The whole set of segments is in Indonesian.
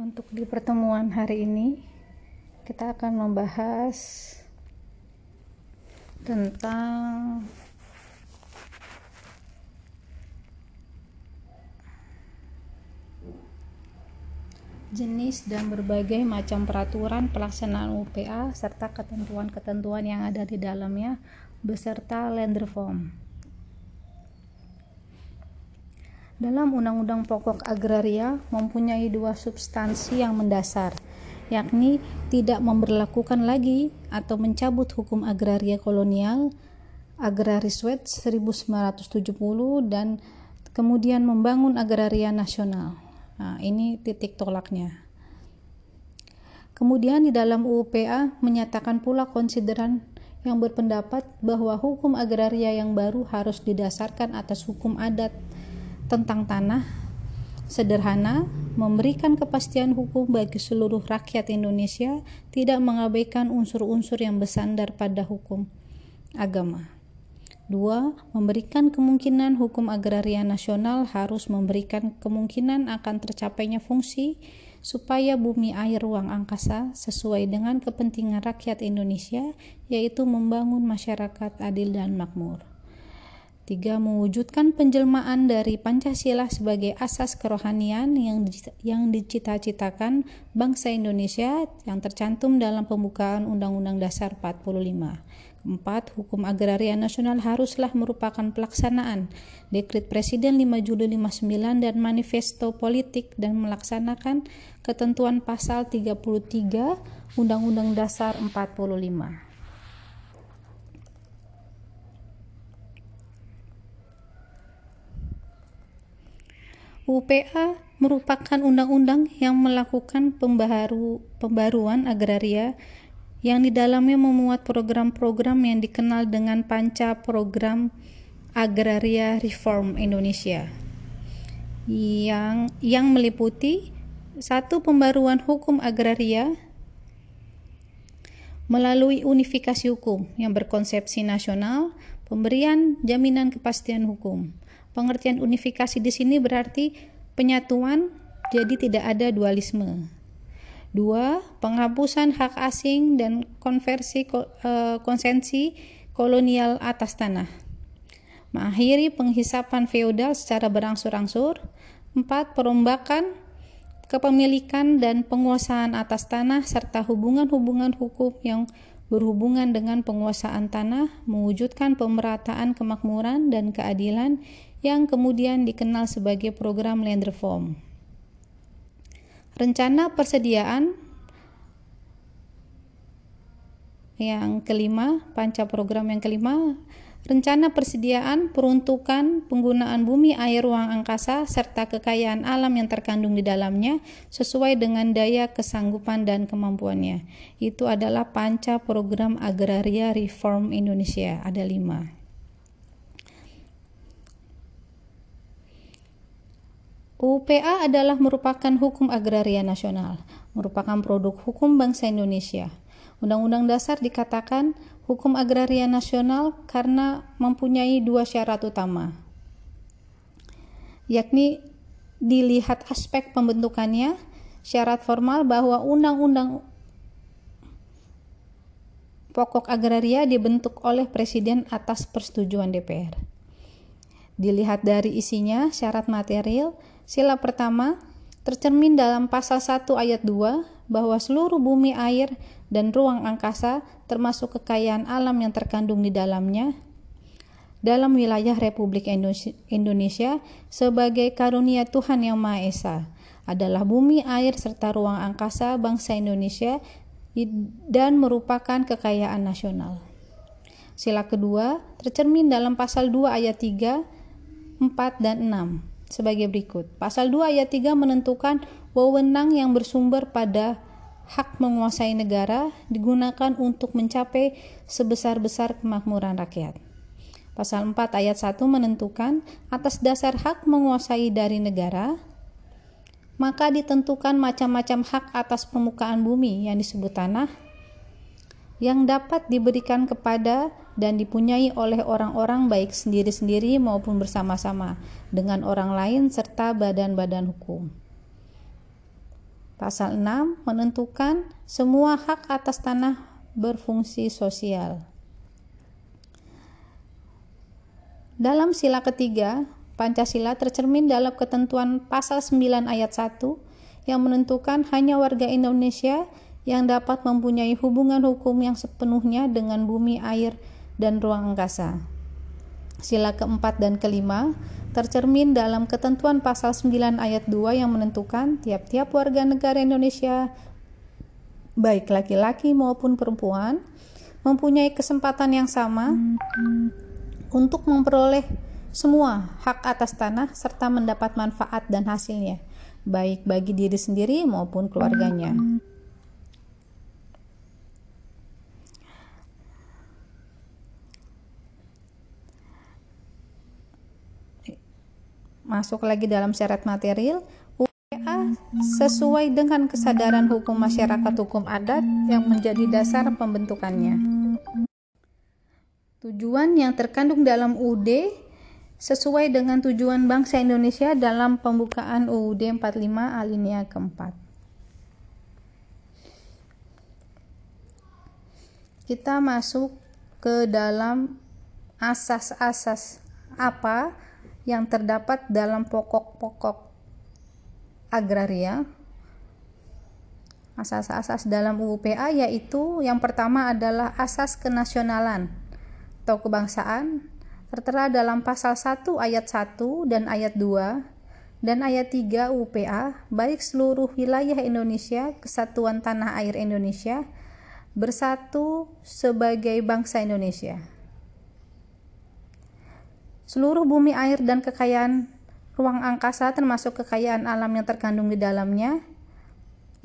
Untuk di pertemuan hari ini, kita akan membahas tentang jenis dan berbagai macam peraturan pelaksanaan UPA serta ketentuan-ketentuan yang ada di dalamnya beserta land reform. Dalam Undang-Undang Pokok Agraria mempunyai dua substansi yang mendasar, yakni tidak memberlakukan lagi atau mencabut hukum agraria kolonial Agraris Wet 1970 dan kemudian membangun agraria nasional. Nah, ini titik tolaknya. Kemudian di dalam UUPA menyatakan pula konsideran yang berpendapat bahwa hukum agraria yang baru harus didasarkan atas hukum adat tentang tanah sederhana, memberikan kepastian hukum bagi seluruh rakyat Indonesia, tidak mengabaikan unsur-unsur yang bersandar pada hukum agama. Dua, memberikan kemungkinan hukum agraria nasional harus memberikan kemungkinan akan tercapainya fungsi supaya bumi air ruang angkasa sesuai dengan kepentingan rakyat Indonesia, yaitu membangun masyarakat adil dan makmur. Tiga, mewujudkan penjelmaan dari Pancasila sebagai asas kerohanian yang yang dicita-citakan bangsa Indonesia yang tercantum dalam pembukaan Undang-Undang Dasar 45. Empat, hukum agraria nasional haruslah merupakan pelaksanaan Dekrit Presiden 5 Juli 59 dan manifesto politik dan melaksanakan ketentuan pasal 33 Undang-Undang Dasar 45. UPA merupakan undang-undang yang melakukan pembaharu, pembaruan agraria yang di dalamnya memuat program-program yang dikenal dengan Panca Program Agraria Reform Indonesia yang yang meliputi satu pembaruan hukum agraria melalui unifikasi hukum yang berkonsepsi nasional, pemberian jaminan kepastian hukum, Pengertian unifikasi di sini berarti penyatuan jadi tidak ada dualisme. Dua, penghapusan hak asing dan konversi eh, konsensi kolonial atas tanah. Mengakhiri penghisapan feodal secara berangsur-angsur. Empat, perombakan kepemilikan dan penguasaan atas tanah serta hubungan-hubungan hukum yang berhubungan dengan penguasaan tanah, mewujudkan pemerataan kemakmuran dan keadilan yang kemudian dikenal sebagai program land reform. Rencana persediaan yang kelima, panca program yang kelima, rencana persediaan, peruntukan, penggunaan bumi, air, ruang angkasa, serta kekayaan alam yang terkandung di dalamnya sesuai dengan daya kesanggupan dan kemampuannya. Itu adalah panca program agraria reform Indonesia, ada lima. UPA adalah merupakan hukum agraria nasional, merupakan produk hukum bangsa Indonesia. Undang-Undang Dasar dikatakan hukum agraria nasional karena mempunyai dua syarat utama, yakni dilihat aspek pembentukannya, syarat formal bahwa undang-undang pokok agraria dibentuk oleh presiden atas persetujuan DPR. Dilihat dari isinya, syarat material, Sila pertama tercermin dalam pasal 1 ayat 2 bahwa seluruh bumi air dan ruang angkasa termasuk kekayaan alam yang terkandung di dalamnya dalam wilayah Republik Indonesia sebagai karunia Tuhan Yang Maha Esa adalah bumi, air, serta ruang angkasa bangsa Indonesia dan merupakan kekayaan nasional. Sila kedua tercermin dalam pasal 2 ayat 3, 4, dan 6 sebagai berikut. Pasal 2 ayat 3 menentukan wewenang yang bersumber pada hak menguasai negara digunakan untuk mencapai sebesar-besar kemakmuran rakyat. Pasal 4 ayat 1 menentukan atas dasar hak menguasai dari negara, maka ditentukan macam-macam hak atas permukaan bumi yang disebut tanah, yang dapat diberikan kepada dan dipunyai oleh orang-orang baik sendiri-sendiri maupun bersama-sama dengan orang lain serta badan-badan hukum. Pasal 6 menentukan semua hak atas tanah berfungsi sosial. Dalam sila ketiga, Pancasila tercermin dalam ketentuan pasal 9 ayat 1 yang menentukan hanya warga Indonesia yang dapat mempunyai hubungan hukum yang sepenuhnya dengan bumi, air, dan ruang angkasa. Sila keempat dan kelima tercermin dalam ketentuan pasal 9 ayat 2 yang menentukan tiap-tiap warga negara Indonesia baik laki-laki maupun perempuan mempunyai kesempatan yang sama untuk memperoleh semua hak atas tanah serta mendapat manfaat dan hasilnya baik bagi diri sendiri maupun keluarganya. Masuk lagi dalam syarat material, UPA sesuai dengan kesadaran hukum masyarakat hukum adat yang menjadi dasar pembentukannya. Tujuan yang terkandung dalam UUD sesuai dengan tujuan bangsa Indonesia dalam pembukaan UUD 45 alinea keempat. Kita masuk ke dalam asas-asas apa yang terdapat dalam pokok-pokok agraria asas-asas dalam UUPA yaitu yang pertama adalah asas kenasionalan atau kebangsaan tertera dalam pasal 1 ayat 1 dan ayat 2 dan ayat 3 UPA baik seluruh wilayah Indonesia, kesatuan tanah air Indonesia bersatu sebagai bangsa Indonesia. Seluruh bumi air dan kekayaan ruang angkasa termasuk kekayaan alam yang terkandung di dalamnya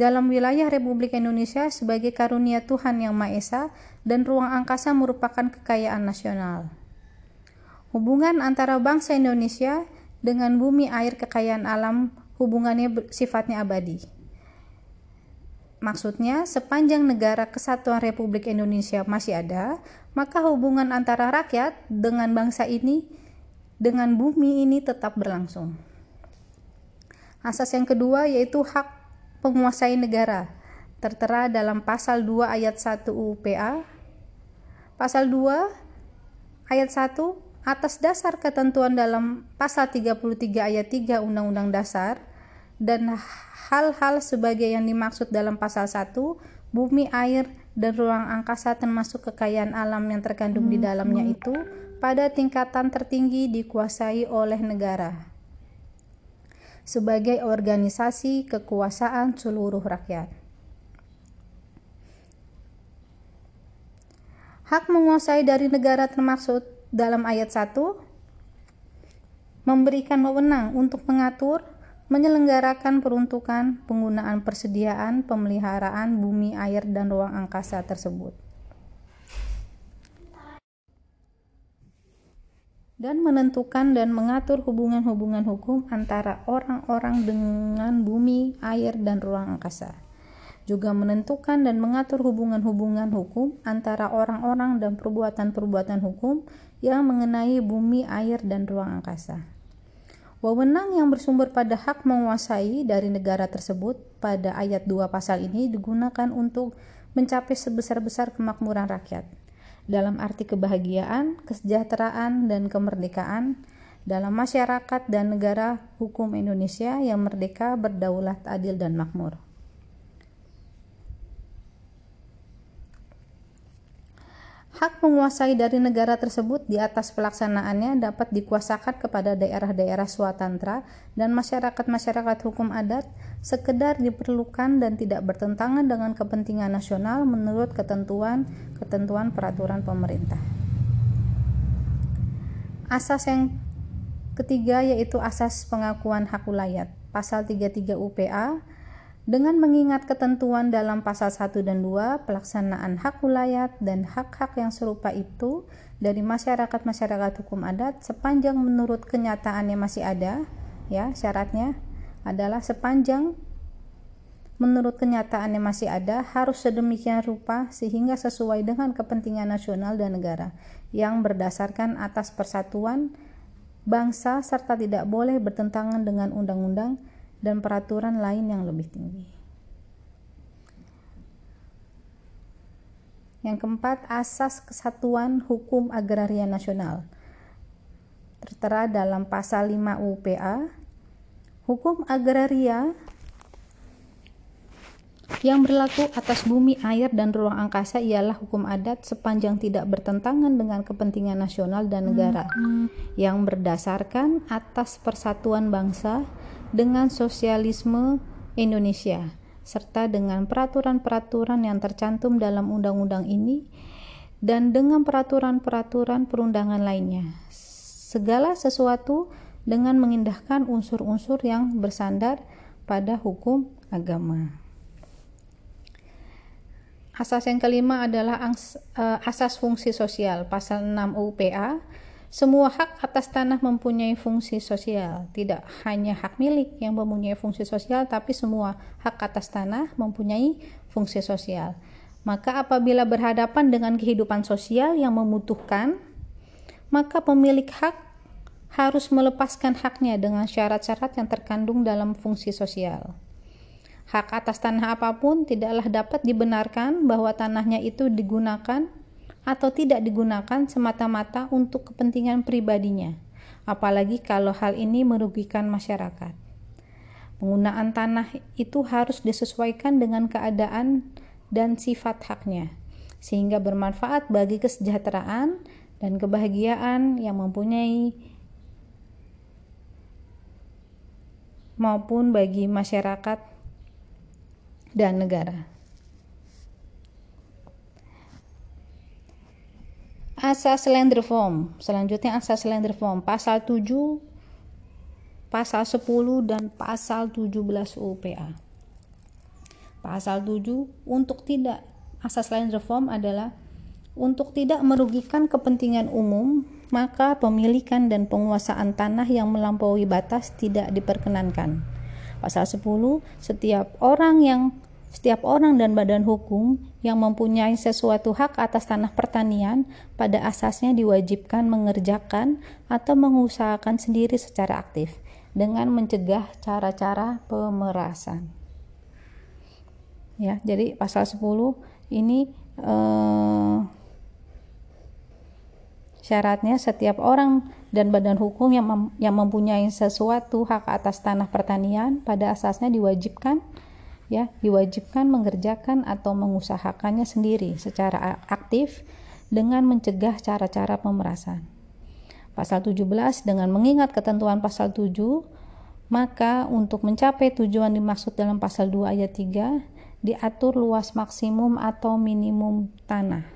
dalam wilayah Republik Indonesia sebagai karunia Tuhan Yang Maha Esa dan ruang angkasa merupakan kekayaan nasional. Hubungan antara bangsa Indonesia dengan bumi air kekayaan alam hubungannya sifatnya abadi. Maksudnya, sepanjang negara kesatuan Republik Indonesia masih ada, maka hubungan antara rakyat dengan bangsa ini, dengan bumi ini tetap berlangsung. Asas yang kedua yaitu hak penguasai negara, tertera dalam pasal 2 ayat 1 UPA. Pasal 2 ayat 1 atas dasar ketentuan dalam pasal 33 ayat 3 Undang-Undang Dasar dan hal-hal sebagai yang dimaksud dalam pasal 1, bumi, air, dan ruang angkasa termasuk kekayaan alam yang terkandung di dalamnya itu pada tingkatan tertinggi dikuasai oleh negara sebagai organisasi kekuasaan seluruh rakyat. Hak menguasai dari negara termaksud dalam ayat 1 memberikan wewenang untuk mengatur, menyelenggarakan peruntukan, penggunaan persediaan, pemeliharaan bumi, air, dan ruang angkasa tersebut. Dan menentukan dan mengatur hubungan-hubungan hukum antara orang-orang dengan bumi, air, dan ruang angkasa juga menentukan dan mengatur hubungan-hubungan hukum antara orang-orang dan perbuatan-perbuatan hukum yang mengenai bumi, air, dan ruang angkasa. Wewenang yang bersumber pada hak menguasai dari negara tersebut pada ayat 2 pasal ini digunakan untuk mencapai sebesar-besar kemakmuran rakyat dalam arti kebahagiaan, kesejahteraan, dan kemerdekaan dalam masyarakat dan negara hukum Indonesia yang merdeka, berdaulat, adil, dan makmur. Hak menguasai dari negara tersebut di atas pelaksanaannya dapat dikuasakan kepada daerah-daerah swatantra dan masyarakat-masyarakat hukum adat sekedar diperlukan dan tidak bertentangan dengan kepentingan nasional menurut ketentuan-ketentuan peraturan pemerintah. Asas yang ketiga yaitu asas pengakuan hak ulayat. Pasal 33 UPA dengan mengingat ketentuan dalam pasal 1 dan 2, pelaksanaan hak wilayah dan hak-hak yang serupa itu dari masyarakat-masyarakat hukum adat sepanjang menurut kenyataannya masih ada, ya, syaratnya adalah sepanjang menurut kenyataan yang masih ada harus sedemikian rupa sehingga sesuai dengan kepentingan nasional dan negara yang berdasarkan atas persatuan bangsa serta tidak boleh bertentangan dengan undang-undang dan peraturan lain yang lebih tinggi. Yang keempat, asas kesatuan hukum agraria nasional. Tertera dalam pasal 5 UPA hukum agraria yang berlaku atas bumi, air, dan ruang angkasa ialah hukum adat sepanjang tidak bertentangan dengan kepentingan nasional dan negara yang berdasarkan atas persatuan bangsa dengan sosialisme Indonesia serta dengan peraturan-peraturan yang tercantum dalam undang-undang ini dan dengan peraturan-peraturan perundangan lainnya. Segala sesuatu dengan mengindahkan unsur-unsur yang bersandar pada hukum agama. Asas yang kelima adalah eh, asas fungsi sosial, pasal 6 UPA. Semua hak atas tanah mempunyai fungsi sosial, tidak hanya hak milik yang mempunyai fungsi sosial, tapi semua hak atas tanah mempunyai fungsi sosial. Maka apabila berhadapan dengan kehidupan sosial yang membutuhkan, maka pemilik hak harus melepaskan haknya dengan syarat-syarat yang terkandung dalam fungsi sosial. Hak atas tanah apa pun tidaklah dapat dibenarkan bahwa tanahnya itu digunakan atau tidak digunakan semata-mata untuk kepentingan pribadinya, apalagi kalau hal ini merugikan masyarakat. Penggunaan tanah itu harus disesuaikan dengan keadaan dan sifat haknya, sehingga bermanfaat bagi kesejahteraan dan kebahagiaan yang mempunyai maupun bagi masyarakat dan negara. Asas land reform. Selanjutnya asas land reform pasal 7 pasal 10 dan pasal 17 UPA. Pasal 7 untuk tidak asas land reform adalah untuk tidak merugikan kepentingan umum, maka pemilikan dan penguasaan tanah yang melampaui batas tidak diperkenankan. Pasal 10, setiap orang yang setiap orang dan badan hukum yang mempunyai sesuatu hak atas tanah pertanian pada asasnya diwajibkan mengerjakan atau mengusahakan sendiri secara aktif dengan mencegah cara-cara pemerasan. Ya, jadi pasal 10 ini eh, syaratnya setiap orang dan badan hukum yang mem yang mempunyai sesuatu hak atas tanah pertanian pada asasnya diwajibkan ya diwajibkan mengerjakan atau mengusahakannya sendiri secara aktif dengan mencegah cara-cara pemerasan. Pasal 17 dengan mengingat ketentuan pasal 7 maka untuk mencapai tujuan dimaksud dalam pasal 2 ayat 3 diatur luas maksimum atau minimum tanah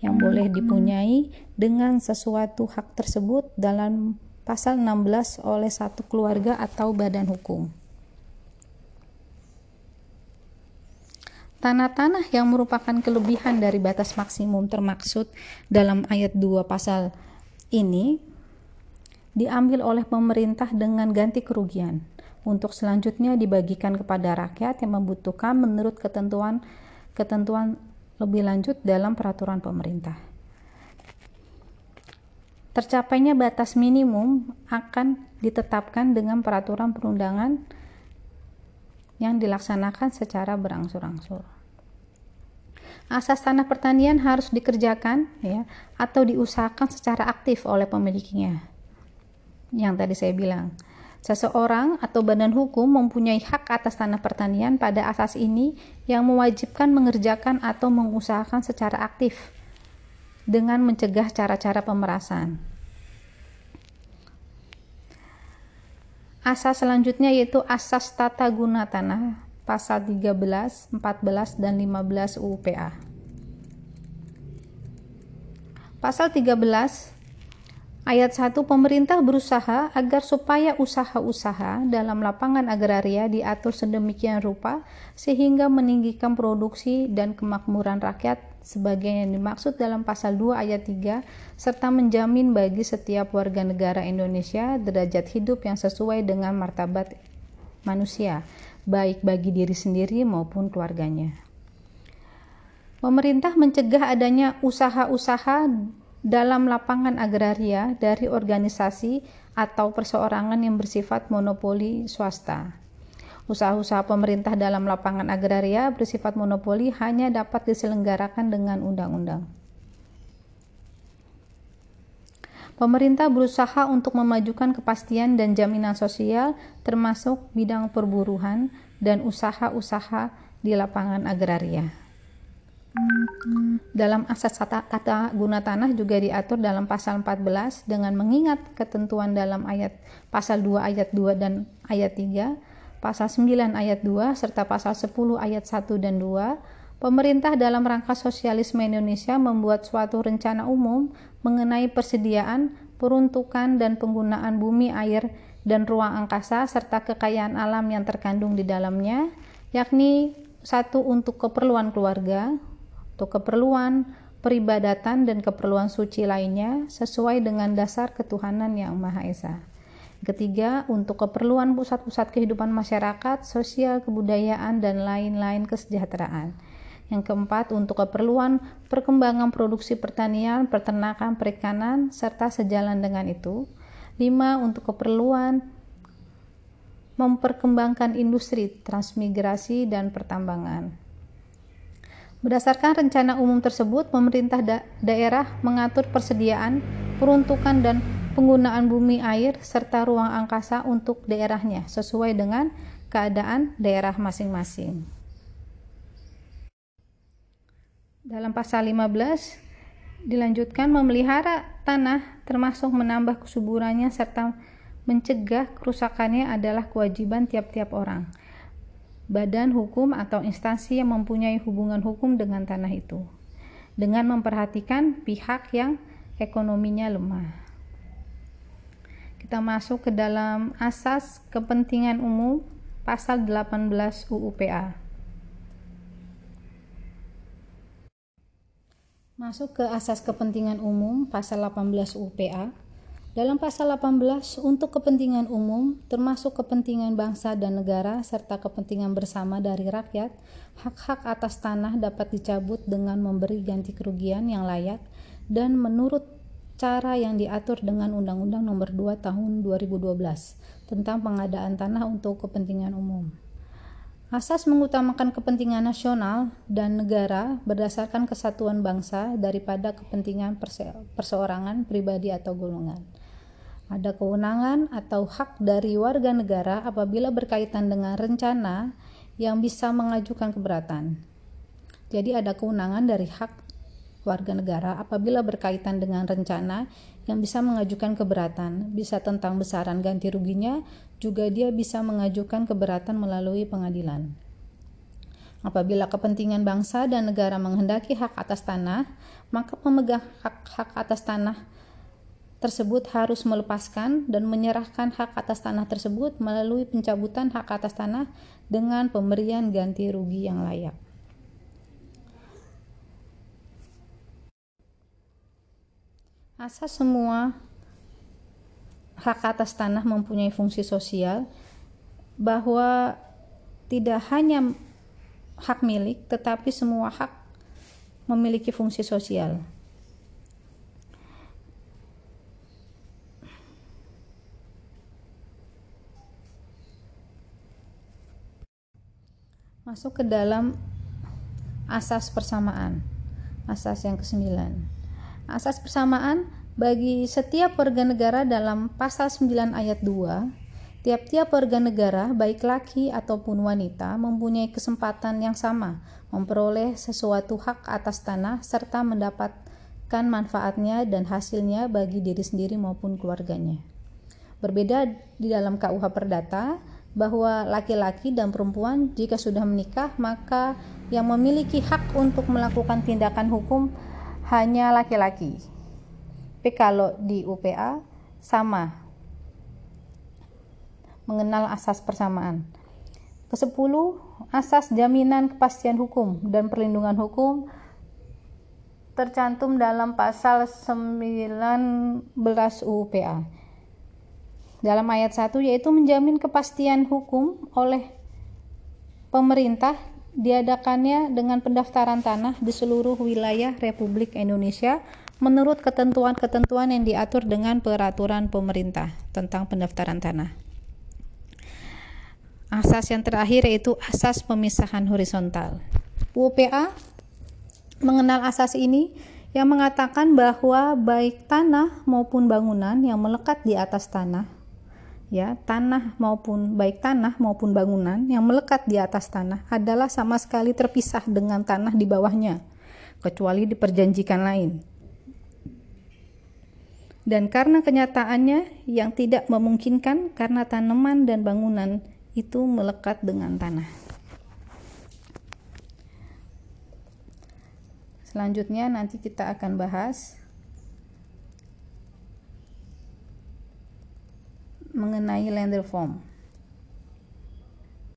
yang boleh dipunyai dengan sesuatu hak tersebut dalam pasal 16 oleh satu keluarga atau badan hukum. Tanah-tanah yang merupakan kelebihan dari batas maksimum termaksud dalam ayat 2 pasal ini diambil oleh pemerintah dengan ganti kerugian untuk selanjutnya dibagikan kepada rakyat yang membutuhkan menurut ketentuan ketentuan lebih lanjut dalam peraturan pemerintah. Tercapainya batas minimum akan ditetapkan dengan peraturan perundangan yang dilaksanakan secara berangsur-angsur. Asas tanah pertanian harus dikerjakan ya atau diusahakan secara aktif oleh pemiliknya. Yang tadi saya bilang, seseorang atau badan hukum mempunyai hak atas tanah pertanian pada asas ini yang mewajibkan mengerjakan atau mengusahakan secara aktif dengan mencegah cara-cara pemerasan. Asas selanjutnya yaitu asas tata guna tanah pasal 13, 14 dan 15 UPA. Pasal 13 ayat 1 pemerintah berusaha agar supaya usaha-usaha dalam lapangan agraria diatur sedemikian rupa sehingga meninggikan produksi dan kemakmuran rakyat sebagai yang dimaksud dalam pasal 2 ayat 3 serta menjamin bagi setiap warga negara Indonesia derajat hidup yang sesuai dengan martabat manusia baik bagi diri sendiri maupun keluarganya. Pemerintah mencegah adanya usaha-usaha dalam lapangan agraria dari organisasi atau perseorangan yang bersifat monopoli swasta. Usaha-usaha pemerintah dalam lapangan agraria bersifat monopoli hanya dapat diselenggarakan dengan undang-undang. Pemerintah berusaha untuk memajukan kepastian dan jaminan sosial termasuk bidang perburuhan dan usaha-usaha di lapangan agraria. Dalam asas kata guna tanah juga diatur dalam pasal 14 dengan mengingat ketentuan dalam ayat pasal 2 ayat 2 dan ayat 3, pasal 9 ayat 2 serta pasal 10 ayat 1 dan 2, pemerintah dalam rangka sosialisme Indonesia membuat suatu rencana umum mengenai persediaan, peruntukan dan penggunaan bumi, air, dan ruang angkasa serta kekayaan alam yang terkandung di dalamnya, yakni satu untuk keperluan keluarga, untuk keperluan peribadatan dan keperluan suci lainnya sesuai dengan dasar ketuhanan yang Maha Esa. Ketiga, untuk keperluan pusat-pusat kehidupan masyarakat, sosial, kebudayaan, dan lain-lain kesejahteraan. Yang keempat, untuk keperluan perkembangan produksi pertanian, peternakan, perikanan, serta sejalan dengan itu. Lima, untuk keperluan memperkembangkan industri, transmigrasi, dan pertambangan. Berdasarkan rencana umum tersebut, pemerintah da daerah mengatur persediaan, peruntukan, dan penggunaan bumi air serta ruang angkasa untuk daerahnya sesuai dengan keadaan daerah masing-masing. Dalam pasal 15 dilanjutkan memelihara tanah termasuk menambah kesuburannya serta mencegah kerusakannya adalah kewajiban tiap-tiap orang badan hukum atau instansi yang mempunyai hubungan hukum dengan tanah itu, dengan memperhatikan pihak yang ekonominya lemah. Kita masuk ke dalam asas kepentingan umum pasal 18 UUPA. Masuk ke asas kepentingan umum pasal 18 UUPA dalam pasal 18, untuk kepentingan umum, termasuk kepentingan bangsa dan negara, serta kepentingan bersama dari rakyat, hak-hak atas tanah dapat dicabut dengan memberi ganti kerugian yang layak dan menurut cara yang diatur dengan Undang-Undang Nomor 2 Tahun 2012 tentang pengadaan tanah untuk kepentingan umum. Asas mengutamakan kepentingan nasional dan negara berdasarkan kesatuan bangsa daripada kepentingan perse perseorangan, pribadi, atau golongan. Ada kewenangan atau hak dari warga negara apabila berkaitan dengan rencana yang bisa mengajukan keberatan. Jadi ada kewenangan dari hak warga negara apabila berkaitan dengan rencana yang bisa mengajukan keberatan, bisa tentang besaran ganti ruginya, juga dia bisa mengajukan keberatan melalui pengadilan. Apabila kepentingan bangsa dan negara menghendaki hak atas tanah, maka pemegang hak-hak atas tanah tersebut harus melepaskan dan menyerahkan hak atas tanah tersebut melalui pencabutan hak atas tanah dengan pemberian ganti rugi yang layak. Asas semua hak atas tanah mempunyai fungsi sosial bahwa tidak hanya hak milik tetapi semua hak memiliki fungsi sosial. Masuk ke dalam asas persamaan. Asas yang kesembilan. Asas persamaan bagi setiap warga negara dalam pasal 9 ayat 2, tiap-tiap warga negara baik laki ataupun wanita mempunyai kesempatan yang sama memperoleh sesuatu hak atas tanah serta mendapatkan manfaatnya dan hasilnya bagi diri sendiri maupun keluarganya. Berbeda di dalam KUH Perdata, bahwa laki-laki dan perempuan jika sudah menikah maka yang memiliki hak untuk melakukan tindakan hukum hanya laki-laki. Tapi kalau di UPA sama mengenal asas persamaan. Kesepuluh, asas jaminan kepastian hukum dan perlindungan hukum tercantum dalam pasal 19 UPA dalam ayat 1 yaitu menjamin kepastian hukum oleh pemerintah diadakannya dengan pendaftaran tanah di seluruh wilayah Republik Indonesia menurut ketentuan-ketentuan yang diatur dengan peraturan pemerintah tentang pendaftaran tanah. asas yang terakhir yaitu asas pemisahan horizontal. UPA mengenal asas ini yang mengatakan bahwa baik tanah maupun bangunan yang melekat di atas tanah ya tanah maupun baik tanah maupun bangunan yang melekat di atas tanah adalah sama sekali terpisah dengan tanah di bawahnya kecuali diperjanjikan lain. Dan karena kenyataannya yang tidak memungkinkan karena tanaman dan bangunan itu melekat dengan tanah. Selanjutnya nanti kita akan bahas mengenai lender form.